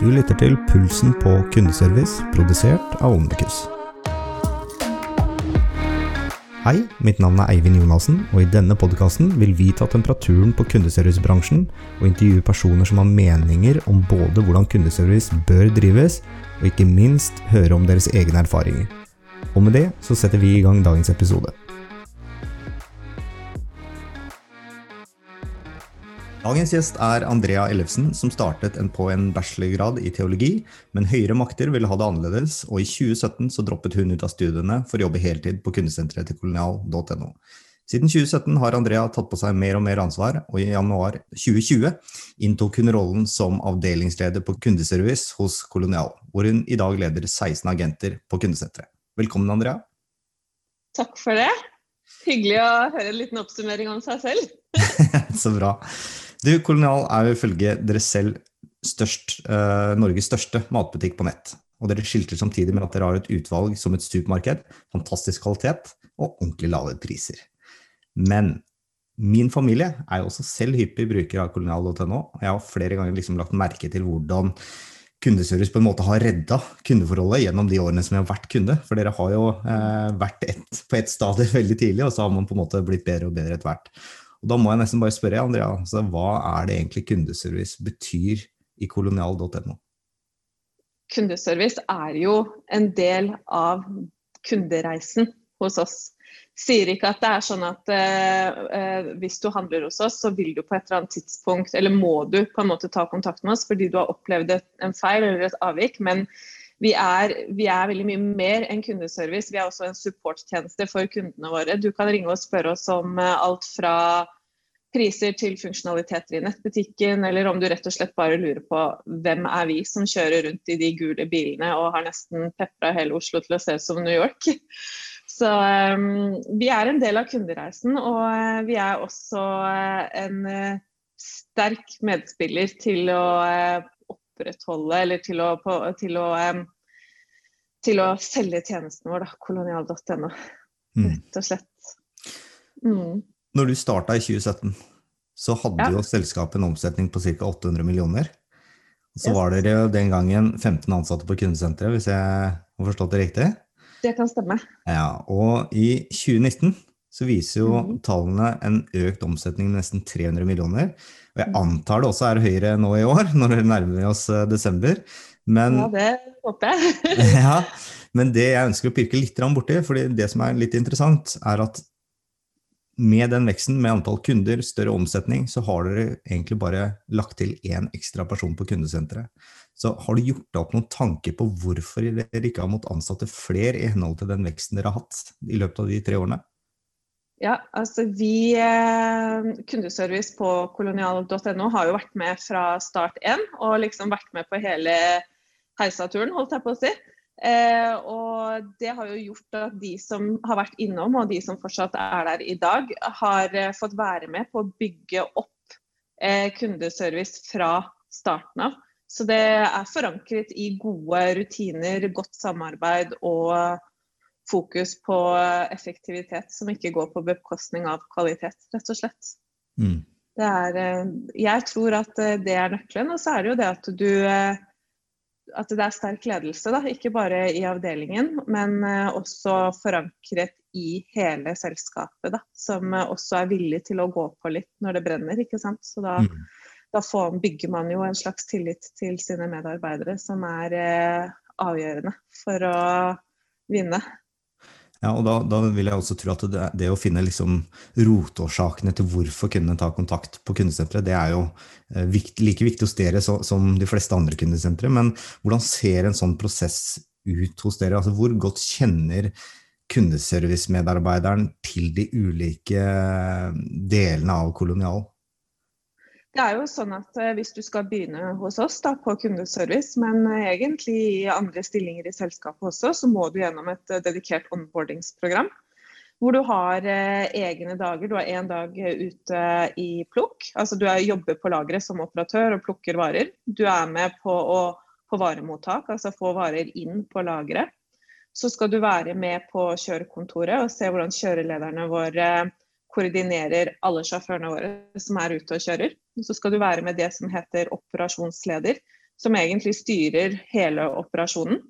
Du lytter til Pulsen på kundeservice, produsert av Omnikus. Hei, mitt navn er Eivind Jonassen, og i denne podkasten vil vi ta temperaturen på kundeservicebransjen og intervjue personer som har meninger om både hvordan kundeservice bør drives, og ikke minst høre om deres egne erfaringer. Og med det så setter vi i gang dagens episode. Dagens gjest er Andrea Ellefsen, som startet en på en bachelorgrad i teologi, men høyere makter ville ha det annerledes, og i 2017 så droppet hun ut av studiene for å jobbe heltid på kundesenteret til kolonial.no. Siden 2017 har Andrea tatt på seg mer og mer ansvar, og i januar 2020 inntok hun rollen som avdelingsleder på kundeservice hos Kolonial, hvor hun i dag leder 16 agenter på kundesenteret. Velkommen, Andrea. Takk for det. Hyggelig å høre en liten oppsummering om seg selv. så bra. Du, Kolonial er jo ifølge dere selv størst, uh, Norges største matbutikk på nett. Og dere skilter samtidig med at dere har et utvalg som et supermarked, fantastisk kvalitet og ordentlig lave priser. Men min familie er jo også selv hyppig bruker av kolonial.no. Jeg har flere ganger liksom lagt merke til hvordan kundeservice på en måte har redda kundeforholdet gjennom de årene som jeg har vært kunde. For dere har jo eh, vært et, på ett stadium veldig tidlig, og så har man på en måte blitt bedre og bedre etter hvert. Og Da må jeg nesten bare spørre Andrea, altså, hva er det egentlig kundeservice betyr i kolonial.no? Kundeservice er jo en del av kundereisen hos oss. Sier ikke at det er sånn at eh, hvis du handler hos oss, så vil du på et eller annet tidspunkt, eller må du på en måte ta kontakt med oss fordi du har opplevd en feil eller et avvik. Men vi er, vi er, veldig mye mer enn kundeservice. Vi er også en supporttjeneste for kundene våre. Du kan ringe og spørre oss om eh, alt fra priser til funksjonaliteter i nettbutikken, eller om du rett og slett bare lurer på hvem er vi som kjører rundt i de gule bilene og har nesten pepra hele Oslo til å se ut som New York. Så um, vi er en del av kundereisen, og uh, vi er også uh, en uh, sterk medspiller til å opprettholde eller til å, på, til å, um, til å selge tjenesten vår, da, kolonial.no. Mm. Rett og slett. Mm. Når du starta i 2017, så hadde ja. jo selskapet en omsetning på ca. 800 millioner. Så yes. var dere jo den gangen 15 ansatte på kundesenteret, hvis jeg har forstått det riktig? Det kan stemme. Ja, Og i 2019 så viser jo mm. tallene en økt omsetning med nesten 300 millioner. Og jeg antar det også er høyere nå i år, når det nærmer oss eh, desember. Men, ja, det håper jeg. ja, men det jeg ønsker å pirke litt borti, fordi det som er litt interessant, er at med den veksten, med antall kunder, større omsetning, så har dere egentlig bare lagt til én ekstra person på kundesenteret. Så har du gjort deg opp noen tanker på hvorfor dere ikke har måttet ansatte flere i henhold til den veksten dere har hatt i løpet av de tre årene? Ja, altså vi eh, Kundeservice på kolonial.no har jo vært med fra start én, og liksom vært med på hele heisaturen, holdt jeg på å si. Eh, og det har jo gjort at de som har vært innom, og de som fortsatt er der i dag, har eh, fått være med på å bygge opp eh, kundeservice fra starten av. Så det er forankret i gode rutiner, godt samarbeid og fokus på effektivitet som ikke går på bekostning av kvalitet, rett og slett. Mm. Er, eh, jeg tror at eh, det er nøkkelen. Og så er det jo det at du at det er sterk ledelse, da. ikke bare i avdelingen, men også forankret i hele selskapet. Da, som også er villig til å gå på litt når det brenner. ikke sant? Så da, mm. da får, bygger man jo en slags tillit til sine medarbeidere, som er eh, avgjørende for å vinne. Ja, og da, da, vil jeg også tro at det, det å finne liksom rotårsakene til hvorfor kundene tar kontakt på kundesenteret, det er jo eh, vikt, like viktig hos dere så, som de fleste andre kundesentre. Men hvordan ser en sånn prosess ut hos dere? Altså, hvor godt kjenner kundeservicemedarbeideren til de ulike delene av Kolonial? Det er jo sånn at eh, Hvis du skal begynne hos oss da, på kundeservice, men eh, egentlig i andre stillinger i selskapet også, så må du gjennom et eh, dedikert onboardingsprogram. Hvor du har egne dager. Du har én dag ute i plukk. Altså du er, jobber på lageret som operatør og plukker varer. Du er med på, å, på varemottak, altså få varer inn på lageret. Så skal du være med på kjørekontoret og se hvordan kjørelederne våre koordinerer alle sjåførene våre som er ute og kjører. Så skal du være med det som heter operasjonsleder, som egentlig styrer hele operasjonen.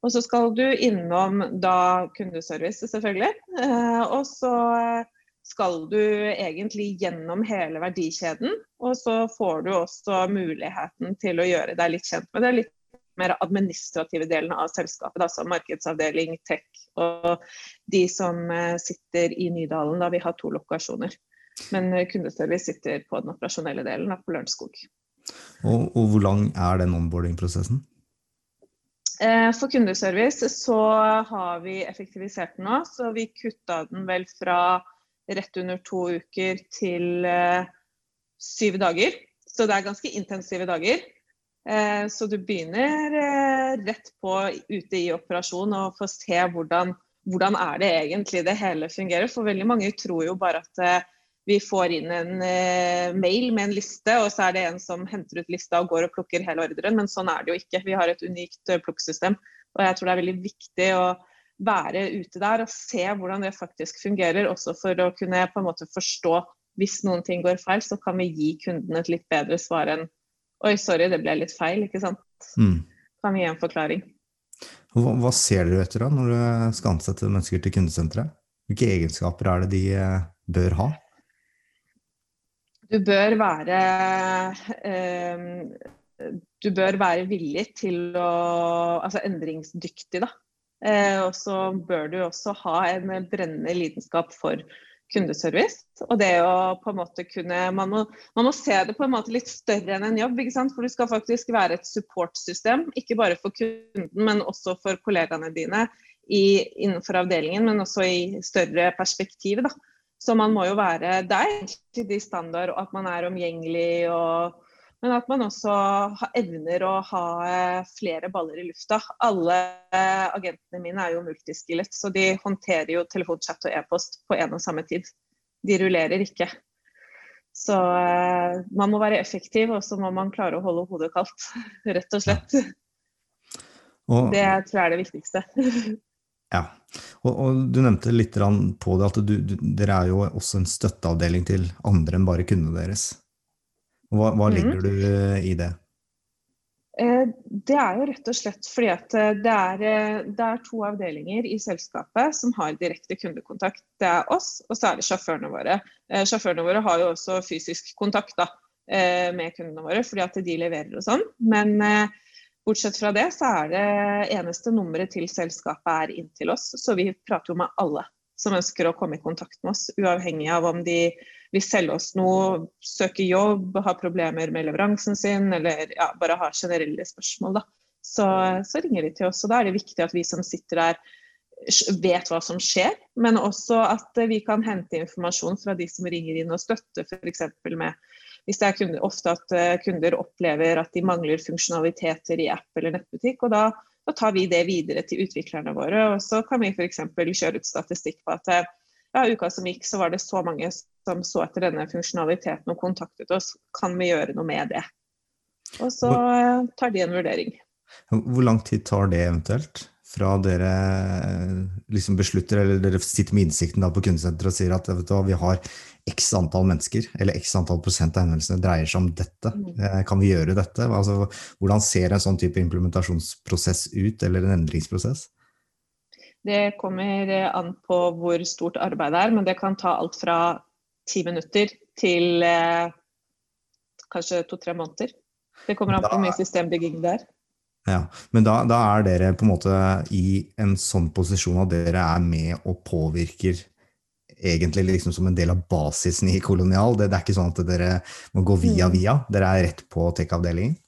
Og så skal du innom da kundeservice, selvfølgelig. Eh, og så skal du egentlig gjennom hele verdikjeden. Og så får du også muligheten til å gjøre deg litt kjent med det litt mer administrative delen av selskapet, altså markedsavdeling, tech og de som eh, sitter i Nydalen. da Vi har to lokasjoner. Men eh, kundeservice sitter på den operasjonelle delen på Lørenskog. Og, og, hvor lang er den onboarding-prosessen? Eh, for kundeservice så har vi effektivisert den nå. Så vi kutta den vel fra rett under to uker til eh, syv dager. Så det er ganske intensive dager. Så du begynner rett på ute i operasjon og får se hvordan, hvordan er det egentlig det hele fungerer. For veldig mange tror jo bare at vi får inn en mail med en liste, og så er det en som henter ut lista og går og plukker hele ordren. Men sånn er det jo ikke. Vi har et unikt plukksystem. Og jeg tror det er veldig viktig å være ute der og se hvordan det faktisk fungerer, også for å kunne på en måte forstå hvis noen ting går feil, så kan vi gi kunden et litt bedre svar enn Oi, sorry, det ble litt feil, ikke sant. Mm. Kan vi gi en forklaring. Hva, hva ser dere etter da, når du skal ansette mennesker til kundesenteret? Hvilke egenskaper er det de eh, bør ha? Du bør være eh, Du bør være villig til å Altså endringsdyktig, da. Eh, og så bør du også ha en brennende lidenskap for kundeservice. Og det å på en måte kunne man må, man må, se det på en måte litt større enn en jobb. ikke sant? For du skal faktisk være et supportsystem, ikke bare for kunden, men også for kollegaene dine i, innenfor avdelingen, men også i større perspektiv. da. Så man må jo være der til de standard, at man er omgjengelig og men at man også evner å ha eh, flere baller i lufta. Alle eh, agentene mine er jo multiskillet, så de håndterer jo telefonchat og e-post på en og samme tid. De rullerer ikke. Så uh, man må være effektiv, og så må man klare å holde hodet kaldt. Rett og slett. Og, det tror jeg er det viktigste. ja. Og, og, du nevnte litt på det at du, du, dere er jo også en støtteavdeling til andre enn bare kundene deres. Hva, hva mm. du eh, i det? Eh, det er jo rett og slett fordi at eh, det er, det er, to avdelinger i selskapet som har direkte kundekontakt. Det er oss, og så er det sjåførene våre. Sjåførene våre har jo også fysisk kontakt da, med kundene våre fordi at de leverer og sånn. Men bortsett fra det så er det eneste nummeret til selskapet er inn til oss. Så vi prater jo med alle som ønsker å komme i kontakt med oss, uavhengig av om de vil selge oss noe, søke jobb, har problemer med leveransen sin, eller ja, bare har generelle spørsmål. Da. Så, så ringer de til oss. og Da er det viktig at vi som sitter der vet hva som skjer, men også at vi kan hente informasjon fra de som ringer inn og støtter f.eks. med hvis det er kunder, ofte at eh, kunder opplever at de mangler funksjonaliteter i app eller nettbutikk. og da da tar vi det videre til utviklerne våre. Og så kan vi f.eks. kjøre ut statistikk på at ja, uka som gikk, så var det så mange som så etter denne funksjonaliteten og kontaktet oss. Kan vi gjøre noe med det? Og så tar de en vurdering. Hvor lang tid tar det eventuelt? Fra dere liksom beslutter, eller dere sitter med innsikten på kundesenteret og sier at du, vi har x antall mennesker, eller x antall prosent av henvendelsene dreier seg om dette. Mm. Eh, kan vi gjøre dette? Altså, hvordan ser en sånn type implementasjonsprosess ut, eller en endringsprosess? Det kommer eh, an på hvor stort arbeidet er, men det kan ta alt fra ti minutter til eh, kanskje to-tre måneder. Det kommer an på hvor mye systembygging det er. Ja, Men da, da, er dere på en måte i en sånn posisjon at dere er med og påvirker egentlig liksom som en del av basisen i Kolonial. Det, det, er ikke sånn at dere må gå via mm. via, dere er rett på tech-avdelingen?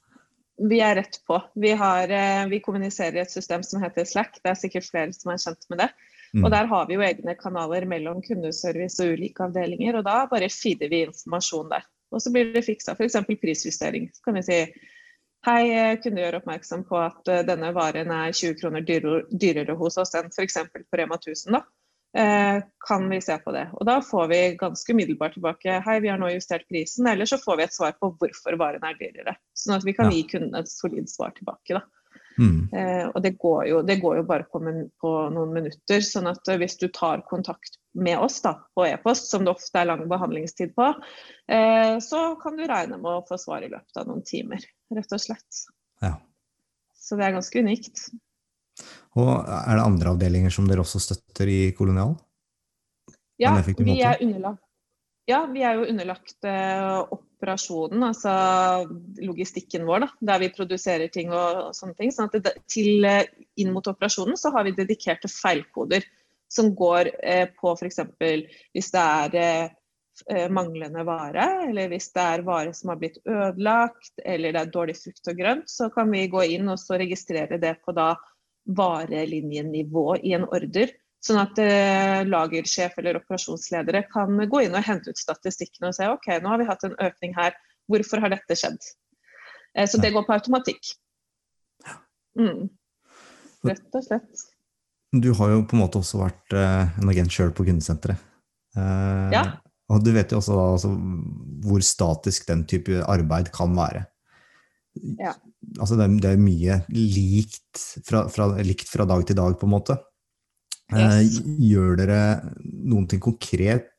Vi er rett på. Vi, har, eh, vi, kommuniserer i et system som heter Slack. Det er sikkert flere som er kjent med det. Mm. Og Der har vi jo egne kanaler mellom kundeservice og ulike avdelinger. og Da bare feeder vi informasjon der. Og så blir det fiksa f.eks. prisjustering. Så kan vi si Hei, kunne gjøre oppmerksom på at eh, denne varen er 20 kroner dyrere, dyrere hos oss enn f.eks. på Rema 1000. da. Eh, kan vi se på det. Og da får vi ganske umiddelbart tilbake hei, vi har nå justert prisen, eller så får vi et svar på hvorfor varen er dyrere. Sånn at vi kan ja. gi kunden et solid svar tilbake. da. Mm. Eh, og det går, jo, det går, jo, bare på, på, noen minutter. sånn at hvis du tar kontakt med oss da, på e-post, som det ofte er lang behandlingstid på, eh, så kan du regne med å få svar i løpet av noen timer, rett og slett. Ja. Så det er ganske unikt. Og er det andre avdelinger som dere også støtter i Kolonial? Ja, vi er underlagt ja, vi er jo underlagt eh, operasjonen, altså logistikken vår, da, der vi produserer ting og, sånne ting. sånn at det, til, eh, inn mot operasjonen så har vi dedikerte feilkoder som går eh, på f.eks. hvis det er eh, eh, manglende vare, eller hvis det er vare som har blitt ødelagt, eller det er dårlig frukt og grønt, så kan vi gå inn og så registrere det på da varelinjenivå i en ordre. Sånn at eh, lagersjef eller operasjonsledere kan gå inn og hente ut statistikken og se ok, nå har vi hatt en økning her, hvorfor har dette skjedd? Eh, så det går på automatikk. Mm. Rett og slett. Du har jo på en måte også vært eh, en agent sjøl på kundesenteret. Eh, Ja. Og du vet jo også da, altså, hvor statisk den type arbeid kan være. Ja. Altså det, er, det er mye likt fra, fra, likt fra dag til dag, på en måte. Eh, Yes. gjør dere noen ting konkret,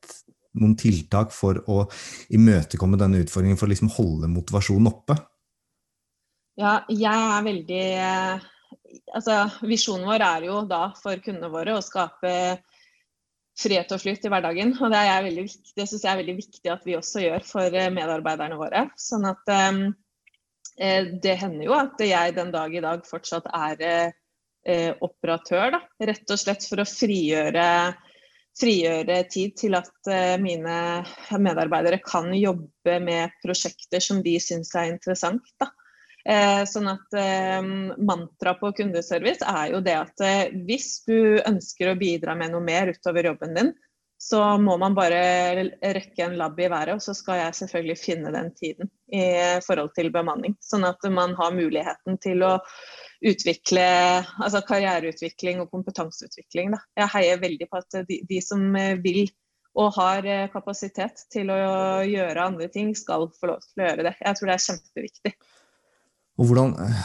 noen tiltak for å imøtekomme denne utfordringen, for å liksom holde motivasjonen oppe? Ja, jeg er veldig Altså, visjonen vår er jo da for kundene våre å skape frihet og flyt i hverdagen. Og det, er det syns jeg er veldig viktig at vi også gjør for eh, medarbeiderne våre. Sånn at eh, eh, det hender jo at jeg den dag i dag fortsatt er eh, eh, operatør, da. Rett og slett for å frigjøre frigjøre tid til at mine medarbeidere kan jobbe med prosjekter som de syns er interessant. Da. Eh, sånn at eh, Mantraet på kundeservice er jo det at eh, hvis du ønsker å bidra med noe mer utover jobben din, så må man bare rekke en labb i været, og så skal jeg selvfølgelig finne den tiden i forhold til bemanning. Sånn at man har muligheten til å utvikle altså karriereutvikling og kompetanseutvikling. Da. Jeg heier veldig på at de, de som vil og har kapasitet til å gjøre andre ting, skal få lov til å gjøre det. Jeg tror det er kjempeviktig. Og hvordan eh,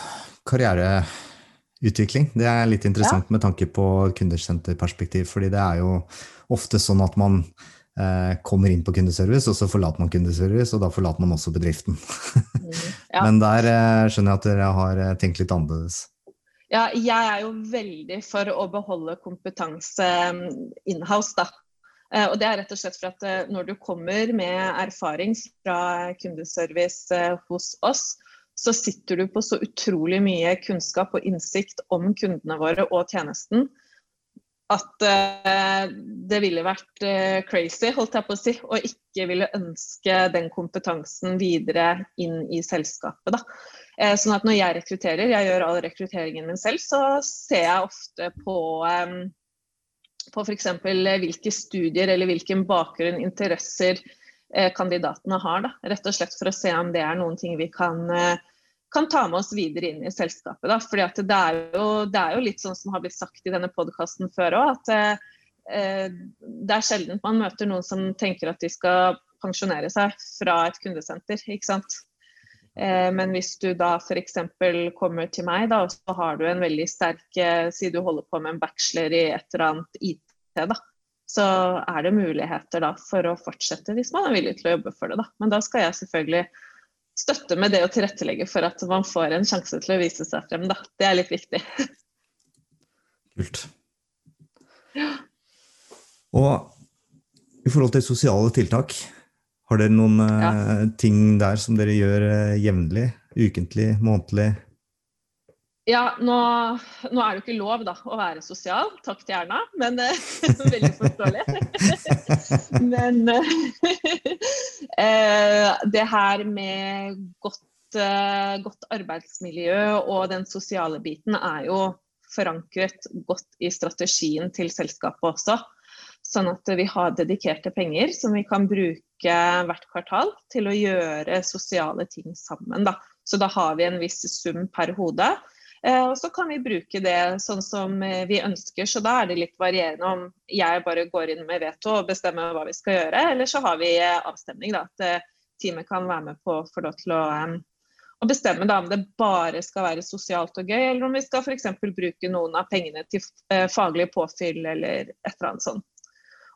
Karriereutvikling, det er litt interessant med tanke på kundesenterperspektiv, fordi det er jo ofte sånn at man eh, kommer inn på kundeservice, og så forlater man kundeservice, og da forlater man også bedriften. Mm, ja. Men der eh, skjønner jeg at dere har eh, tenkt litt annerledes. Ja, jeg er jo veldig for å beholde kompetanse inhouse, in-house, da. Eh, Og det er rett og slett for at når du kommer med erfaring fra kundeservice hos oss, så sitter du på så utrolig mye kunnskap og innsikt om kundene våre og tjenesten at eh, det ville vært eh, crazy, holdt jeg på å si, å ikke ville ønske den kompetansen videre inn i selskapet. Da. Eh, sånn at når jeg rekrutterer, jeg gjør all rekrutteringen min selv, så ser jeg ofte på på f.eks. hvilke studier eller hvilken bakgrunn, interesser kandidatene har. Da. Rett og slett for å se om det er noen ting vi kan, eh, kan ta med oss videre inn i selskapet. Da. Fordi at det, er jo, det er jo litt sånn som har blitt sagt i denne podkasten før òg, at eh, det er sjelden man møter noen som tenker at de skal pensjonere seg fra et kundesenter. ikke sant? Eh, Men hvis du da f.eks. kommer til meg, da, så har du en veldig sterk eh, Si du holder på med en bachelor i et eller annet IT, da. Så er det muligheter da for å fortsette hvis man er villig til å jobbe for det. da. Men da skal jeg selvfølgelig støtte med det å tilrettelegge for at man får en sjanse til å vise seg frem. da. Det er litt viktig. Kult. Og i forhold til sosiale tiltak, har dere noen ja. ting der som dere gjør eh, jevnlig? Ukentlig? Månedlig? Ja, nå, nå er det jo ikke lov da, å være sosial, takk til Erna, men eh, veldig forståelig. men eh, det her med godt, eh, godt arbeidsmiljø og den sosiale biten er jo forankret godt i strategien til selskapet også. Sånn at vi har dedikerte penger som vi kan bruke hvert kvartal til å gjøre sosiale ting sammen. Da. Så da har vi en viss sum per hode. Eh, og så kan vi bruke det sånn som eh, vi ønsker. Så da er det litt varierende om jeg bare går inn med veto og bestemmer hva vi skal gjøre, eller så har vi eh, avstemning. Da, at teamet kan være med på å få lov til å, å bestemme da, om det bare skal være sosialt og gøy, eller om vi skal f.eks. bruke noen av pengene til faglig påfyll eller et eller annet sånt.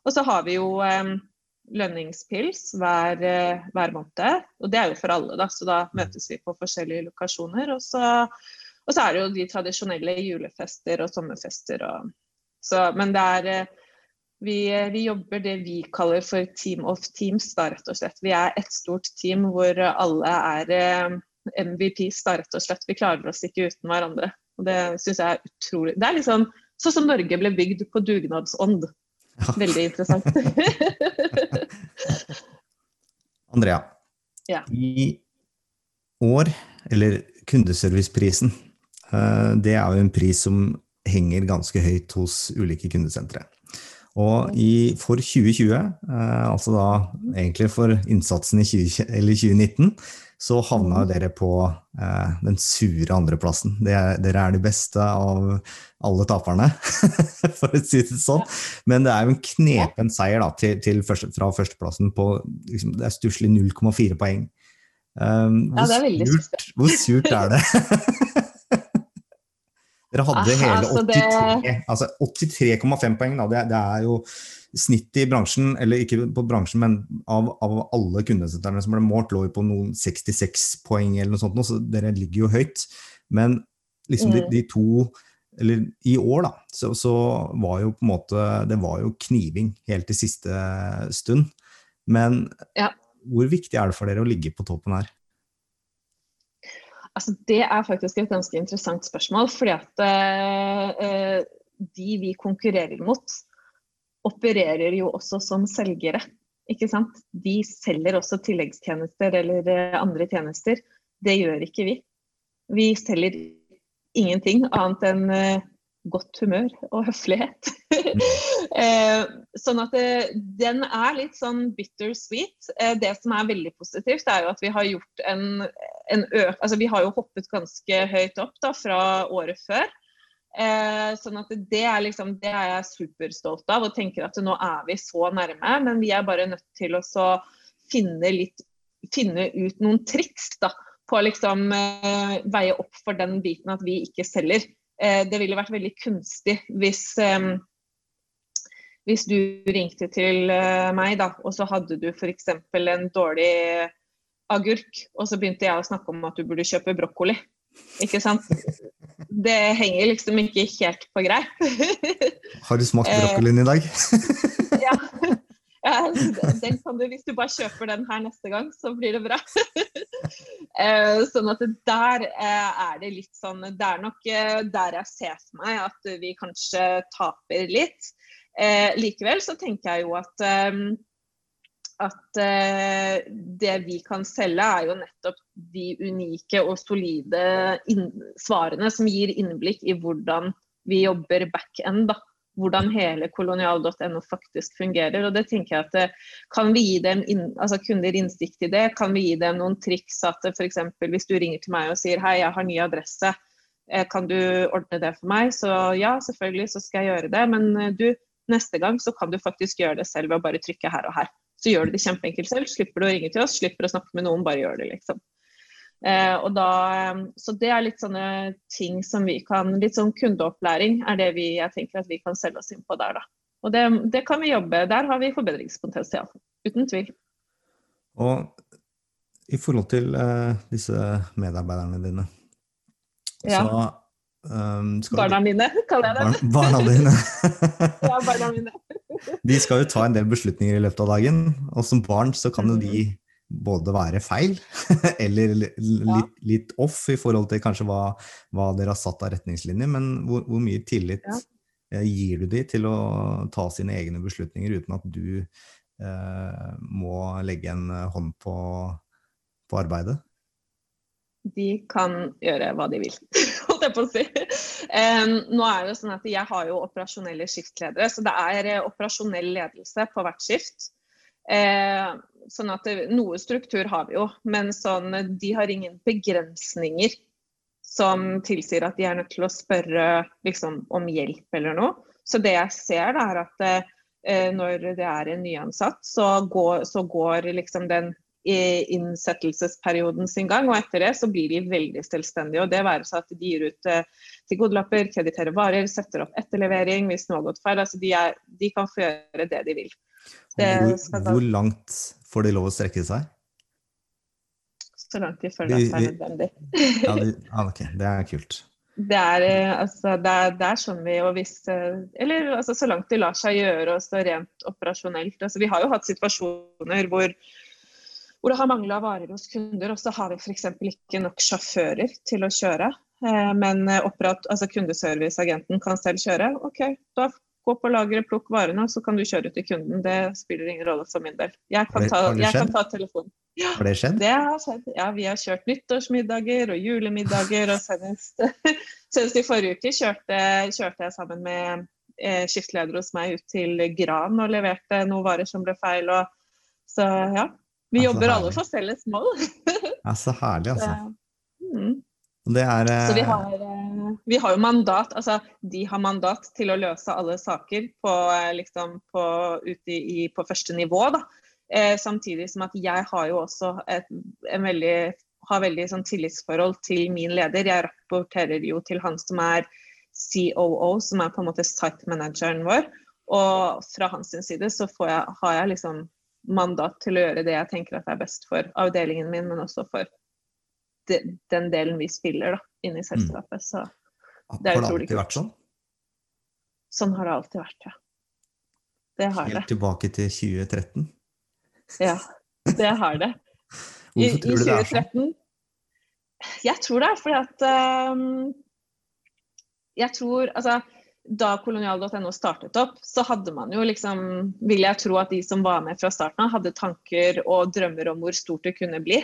Og så har vi jo lønningspils hver, hver, måned. Og det er jo for alle, da, så da møtes vi på forskjellige lokasjoner. Og så, og så er det jo de tradisjonelle julefester og sommerfester. Og, så, men det er eh, vi, vi, jobber det vi kaller for team of teams, da, rett og slett. Vi er et stort team hvor alle er eh, MVPs, da, rett og slett. Vi klarer oss ikke uten hverandre. Og det syns jeg er utrolig Det er liksom sånn som Norge ble bygd på dugnadsånd. Veldig interessant. Andrea, ja. i år, eller kundeserviceprisen, eh, det er jo en pris som henger ganske høyt hos ulike kundesentre. Og i, for 2020, eh, altså da egentlig for innsatsen i 20, 2019, så havna jo dere på eh, den sure andreplassen. Dere er de beste av alle taperne, for å si det sånn. Men det er jo en knepen seier da, til, til første, fra førsteplassen på liksom, Det er stusslig 0,4 poeng. Um, ja, det er surt, hvor surt er det? Dere hadde Aha, hele 83,5 altså altså 83 poeng. Da. Det, det er jo snittet i bransjen, eller ikke på bransjen, men av, av alle kundesentrene som ble målt, lå jo på noen 66 poeng eller noe sånt, så dere ligger jo høyt. Men liksom mm. de, de, to Eller i år, da, så, så, var jo på en måte Det var jo kniving helt til siste stund. Men ja. hvor viktig er det for dere å ligge på toppen her? Altså, det er faktisk et ganske interessant spørsmål. fordi at eh, de vi konkurrerer mot, opererer jo også som selgere. Ikke sant? De selger også tilleggstjenester eller eh, andre tjenester. Det gjør ikke vi. Vi selger ingenting annet enn eh, godt humør og høflighet. Eh, sånn at det, den er litt sånn bittersweet. Det som er veldig positivt, er jo at vi har gjort en, en øk... Altså vi har jo hoppet ganske høyt opp da, fra året før. Eh, sånn at det er, liksom, det er jeg superstolt av og tenker at nå er vi så nærme. Men vi er bare nødt til å finne, litt, finne ut noen triks da, på å liksom, eh, veie opp for den biten at vi ikke selger. Eh, det ville vært veldig kunstig hvis, eh, hvis du ringte til eh, meg da, og så hadde du f.eks. en dårlig agurk, og så begynte jeg å snakke om at du burde kjøpe brokkoli. Ikke sant? Det henger liksom ikke helt på greip. Har du smakt brokkolien i dag? ja. ja. Den kan du, hvis du bare kjøper den her neste gang, så blir det bra. Eh, sånn at der eh, er det litt sånn Det er nok eh, der jeg ser for meg at vi kanskje taper litt. Likevel så tenker jeg jo at at det vi kan selge, er jo nettopp de unike og solide svarene som gir innblikk i hvordan vi jobber back-end. Hvordan hele kolonial.no faktisk fungerer. og det tenker jeg at eh, Kan vi gi dem inn, altså kunder innsikt i det? Kan vi gi dem noen triks? at f.eks. Hvis du ringer til meg og sier hei, jeg har ny adresse, eh, kan du ordne det for meg? Så ja, selvfølgelig så skal jeg gjøre det. Men eh, du, neste gang så kan du faktisk gjøre det selv ved å bare trykke her og her så gjør du det kjempeenkelt selv. Slipper du å ringe til oss, slipper å snakke med noen, bare gjør det, liksom. Eh, da, så det er litt sånne ting som vi kan Litt sånn kundeopplæring er det vi, jeg tenker at vi kan selge oss inn på der, da. Og det, det kan vi jobbe Der har vi forbedringspotensial. Uten tvil. Og i forhold til eh, disse medarbeiderne dine, ja. så Um, barna mine, kaller jeg dem. Barna dine. ja, barna mine. de skal jo ta en del beslutninger i løpet av dagen, og som barn så kan jo de. Både være feil eller litt, litt, off i forhold til kanskje hva, hva, dere har satt av retningslinjer, men hvor, hvor mye tillit ja. Eh, gir du de til å ta sine egne beslutninger uten at du eh, må legge en hånd på, på arbeidet? De kan gjøre hva de vil. holdt jeg på å si. Um, nå er det sånn at Jeg har jo operasjonelle skiftledere, så det er uh, operasjonell ledelse på hvert skift. Uh, sånn at det, Noe struktur har vi jo, men sånn, de har ingen begrensninger som tilsier at de er nødt til å spørre liksom, om hjelp eller noe. Så det jeg ser, da, er at eh, når det er en nyansatt, så går, så går liksom den innsettelsesperioden sin gang. Og etter det så blir de veldig selvstendige. og Det være seg at de gir ut eh, tilgodelapper, krediterer varer, setter opp etterlevering hvis noe har gått feil. altså de, er, de, kan få gjøre det de vil. Hvor, hvor langt får de lov å strekke seg? så langt de føler at det er nødvendig. Ja, de, ja, ok, det er kult. Det er, eh, altså, det, er, det er sånn vi og hvis Eller altså, så langt det lar seg gjøre og stå rent operasjonelt. Altså, vi har jo hatt situasjoner hvor, hvor det har mangla varer hos kunder, og så har vi f.eks. ikke nok sjåfører til å kjøre. Eh, Men eh, operat, altså kundeserviceagenten kan selv kjøre. OK, da gå på lageret, plukk varene, så kan du kjøre ut til kunden. Det spiller ingen rolle for min del. Jeg kan ta, jeg kan ta telefonen. Har det skjedd? Det har skjedd. Ja, vi har kjørt nyttårsmiddager og julemiddager. Og senest, senest i forrige uke kjørte, kjørte jeg sammen med eh, skiftleder hos meg ut til Gran og leverte noen varer som ble feil. Og, så ja. Vi altså, jobber jobber alle herlig. for felles mål. Ja, så herlig, altså. Mm. Det er Så vi eh, har, eh, vi har jo mandat, altså de har mandat til å løse alle saker på, eh, liksom, på, ute i, på første nivå. Da. Eh, samtidig som at jeg har jo også et en veldig, har veldig sånn tillitsforhold til min leder. Jeg rapporterer jo til han som er COO, som er på en måte site-manageren vår. Og fra hans side så får jeg, har jeg liksom mandat til å gjøre det jeg tenker at er best for avdelingen min, men også for de, den delen vi spiller da, inne i selskapet. Så det er det alltid alltid vært sånn? sånn har det alltid vært, ja. Det har det. Helt tilbake til 2013? Ja, det har det. I, Hvorfor tror du det er sånn? Jeg tror det er fordi at um, Jeg tror Altså, da kolonial.no startet opp, så hadde man jo liksom Vil jeg tro at de som var med fra starten av, hadde tanker og drømmer om hvor stort det kunne bli.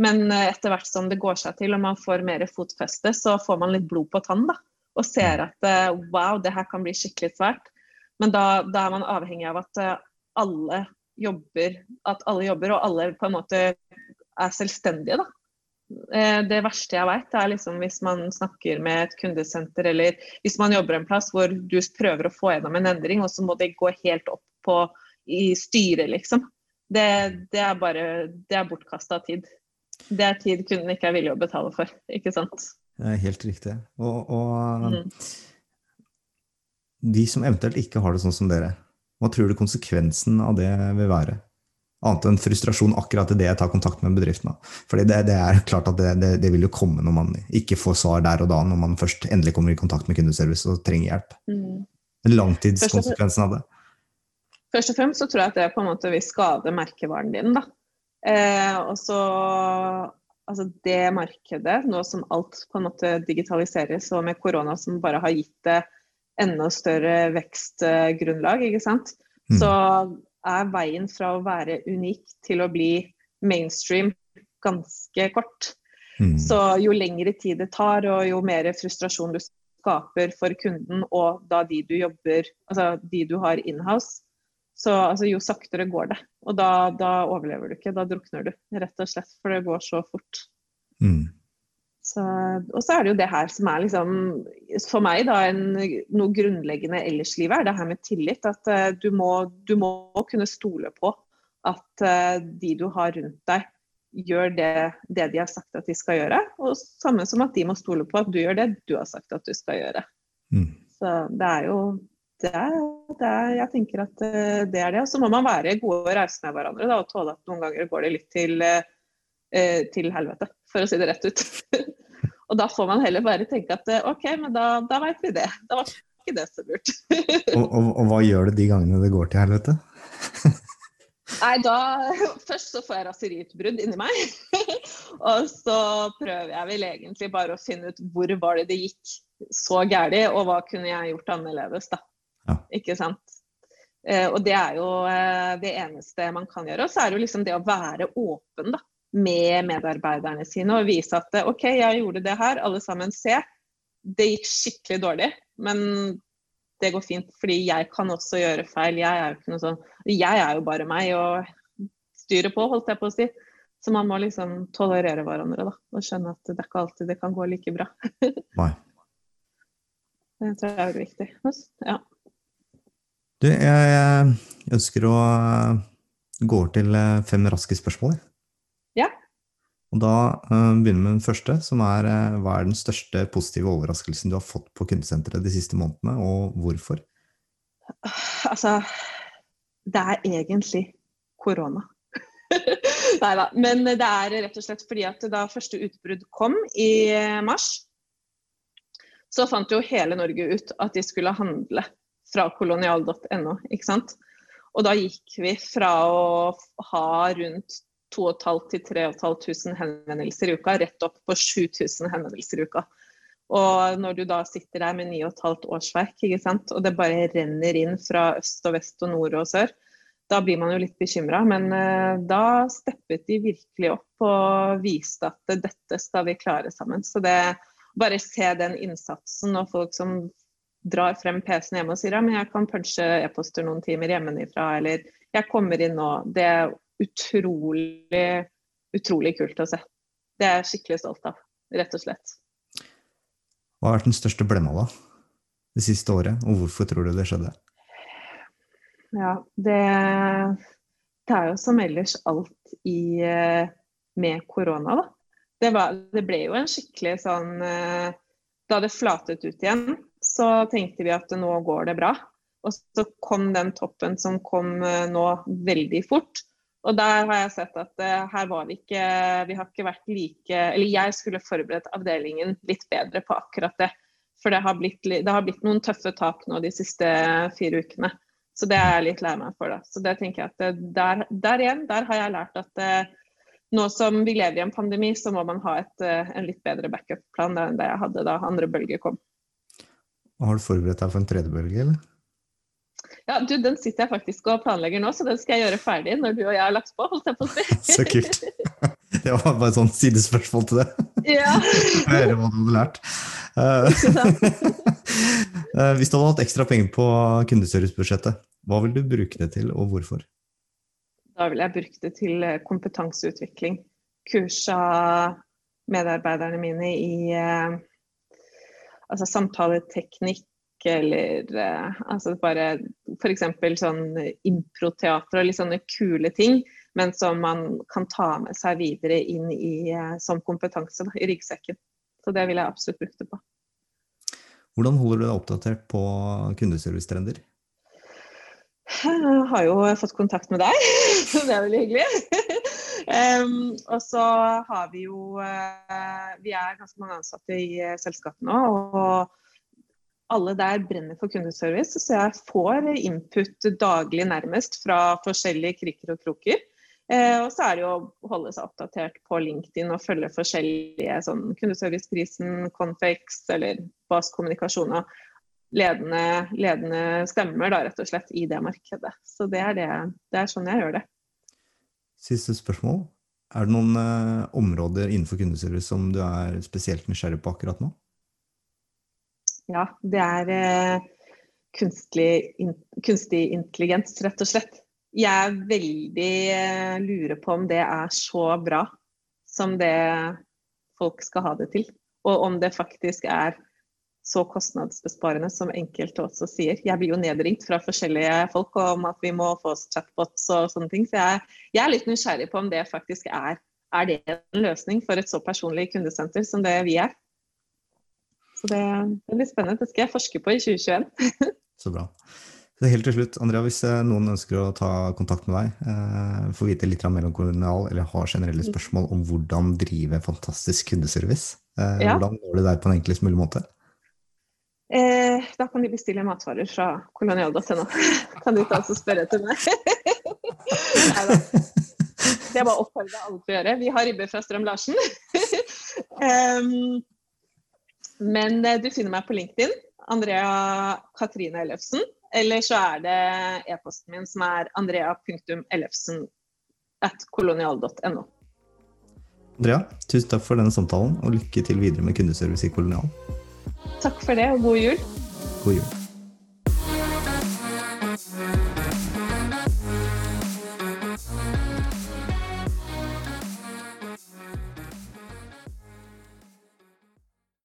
Men eh, etter hvert som det går seg til og man får mer fotfeste, så får man litt blod på tann, da. Og ser at eh, wow, det her kan bli skikkelig svært. Men da, da er man avhengig av at eh, alle jobber, at alle jobber, og alle på en måte er selvstendige, da. Det verste jeg vet, er liksom hvis man snakker med et kundesenter, eller hvis man jobber en plass hvor du prøver å få gjennom en endring, og så må det gå helt opp på, i styret, liksom. Det, det er bare Det er bortkasta tid. Det er tid kunden ikke er villig å betale for, ikke sant. Det er helt riktig. Og, og Mm. de som eventuelt ikke har det sånn som dere, hva tror du konsekvensen av det vil være? Annet enn frustrasjon akkurat idet jeg tar kontakt med bedriften. Fordi det, det er klart at det, det, det vil jo komme når man ikke får svar der og da, når man først endelig kommer i kontakt med kundeservice og trenger hjelp. Mm. Langtidskonsekvensen av det. Først og fremst så tror jeg at det på en måte vil skade merkevaren din. da. Eh, og så altså det markedet, nå som alt på en måte digitaliseres, og med korona som bare har gitt det enda større vekstgrunnlag, ikke sant, Mm. så er veien fra å være unik til å bli mainstream ganske kort. Mm. Så jo lengre tid det tar, og jo mer frustrasjon du skaper for kunden og da de du jobber, altså de du har inhouse, så altså, jo saktere går det. Og da, da overlever du ikke, da drukner du, rett og slett. For det går så fort. Mm. Så, og så er det jo det her som er liksom for meg da en, noe grunnleggende ellers i livet, er det her med tillit. At uh, du, må, du må kunne stole på at uh, de du har rundt deg, gjør det, det de har sagt at de skal gjøre. Og samme som at de må stole på at du gjør det du har sagt at du skal gjøre. Mm. Så det er jo det er, det er, Jeg tenker at eh, det er det. Og så må man være gode rause med hverandre da, og tåle at noen ganger går det litt til, eh, til helvete, for å si det rett ut. og da får man heller bare tenke at eh, OK, men da, da veit vi det. Da var ikke det så lurt. Og, og, og hva gjør det de gangene det går til helvete? Nei, da Først så får jeg raseriutbrudd inni meg. og så prøver jeg vel egentlig bare å finne ut hvor var det det gikk så gærent, og hva kunne jeg gjort annerledes, da. Ja. Ikke sant. Eh, og det er jo eh, det eneste man kan gjøre. Og så er det jo liksom det å være åpen da, med medarbeiderne sine og vise at eh, OK, jeg gjorde det her, alle sammen se. Det gikk skikkelig dårlig, men det går fint, fordi jeg kan også gjøre feil. Jeg er jo ikke noe sånn Jeg er jo bare meg og styrer på, holdt jeg på å si. Så man må liksom tolerere hverandre da, og skjønne at det er ikke alltid det kan gå like bra. Nei. Det tror jeg er veldig viktig. Ja. Du, jeg, ønsker å eh, gå over til eh, fem raske spørsmål. Ja. Og da eh, begynner vi med den første, som er hva er den største positive overraskelsen du har fått på kundesenteret de siste månedene, og hvorfor? Altså, det er egentlig korona. Nei da. Men det er rett og slett fordi at da første utbrudd kom i mars, så fant jo hele Norge ut at de skulle handle fra kolonial.no. ikke sant? Og da gikk vi fra å ha rundt 2500 til 3500 henvendelser i uka, rett opp på 7000 henvendelser i uka. Og når du da sitter der med 9,5 årsverk, ikke sant? og det bare renner inn fra øst og vest og nord og sør, da blir man jo litt bekymra. Men uh, da steppet de virkelig opp og viste at dette skal vi klare sammen. Så det bare se den innsatsen og folk som drar frem PC-en hjemme og sier ja, men jeg kan punche e-poster noen timer hjemmefra, eller jeg kommer inn nå. Det er utrolig, utrolig kult å se. Det er jeg skikkelig stolt av, rett og slett. Hva har vært den største blemma da, det siste året, og hvorfor tror du det skjedde? Ja, det, det er jo som ellers alt i, eh, med korona, da. Det, var, det ble jo en skikkelig sånn eh, Da det flatet ut igjen, så tenkte vi at nå går det bra. Og så kom den toppen som kom eh, nå veldig fort. Og der har jeg sett at uh, her var vi ikke Vi har ikke vært like Eller jeg skulle forberedt avdelingen litt bedre på akkurat det. For det har blitt, det har blitt noen tøffe tak nå de siste fire ukene. Så det er jeg litt lei meg for. da. Så det tenker jeg at eh, der, der igjen, der har jeg lært at nå som vi lever i en pandemi, så må man ha et, en litt bedre backup-plan enn det jeg hadde da andre bølger kom. Har du forberedt deg for en tredje bølge, eller? Ja, du, Den sitter jeg faktisk og planlegger nå, så den skal jeg gjøre ferdig når du og jeg har lagt på. holdt jeg på å si. så kult. Det var bare et sånt sidespørsmål til det. Ja. Høre hva du hadde lært. Uh, hvis du hadde hatt ekstra penger på kundeservicebudsjettet, hva vil du bruke det til, og hvorfor? Da vil jeg bruke det til eh, kompetanseutvikling. Kursa medarbeiderne mine i altså samtaleteknikk eller uh, altså bare f.eks. sånn improteater og litt sånne kule ting, men som man kan ta med seg videre inn i, uh, som kompetanse da, i ryggsekken. Så det vil jeg absolutt bruke det på. Hvordan holder du deg oppdatert på kundeservicetrender? Jeg har jo fått kontakt med deg, så det er veldig hyggelig. Um, og så har vi jo uh, Vi er ganske mange ansatte i uh, selskapet nå. og alle der brenner for kundeservice, så jeg får input daglig nærmest fra forskjellige kriker og kroker. Eh, og så er det jo å holde seg oppdatert på LinkedIn og følge forskjellige sånn kundeserviceprisen, Confex eller Bas kommunikasjon og ledende, ledende, stemmer da, rett og slett i det markedet. Så det er, det, det er sånn jeg gjør det. Siste spørsmål. Er det noen eh, områder innenfor kundeservice som du er spesielt nysgjerrig på akkurat nå? Ja, det er eh, kunstig, in, kunstig, intelligens, rett og slett. Jeg er veldig eh, lurer på om det er så bra som det folk skal ha det til. Og om det faktisk er så kostnadsbesparende som enkelte også sier. Jeg blir jo nedringt fra forskjellige folk om at vi må få oss chatbots og sånne ting. Så jeg, jeg er litt nysgjerrig på om det faktisk er, er det en løsning for et så personlig kundesenter som det vi er. Så det, det blir spennende. Det skal jeg forske på i 2021. så bra. Så helt til slutt, Andrea, Hvis eh, noen ønsker å ta kontakt med deg, eh, få vite litt mer om kolonial, eller har generelle spørsmål om hvordan drive fantastisk kundeservice, eh, ja. hvordan går det der på en enklest mulig måte? Eh, da kan de bestille matvarer fra kolonial.no. kan de ta og spørre etter meg. Nei da. Det bare å oppfordre alle til å gjøre. Vi har ribbe fra Strøm-Larsen. um, Men eh, du finner meg på LinkedIn. Andrea Katrine Ellefsen. Eller så er det e-posten min som er andrea.ellefsen. Andrea, tusen takk for denne samtalen, og lykke til videre med kundeservice i Kolonial. Takk for det, og god jul. God jul.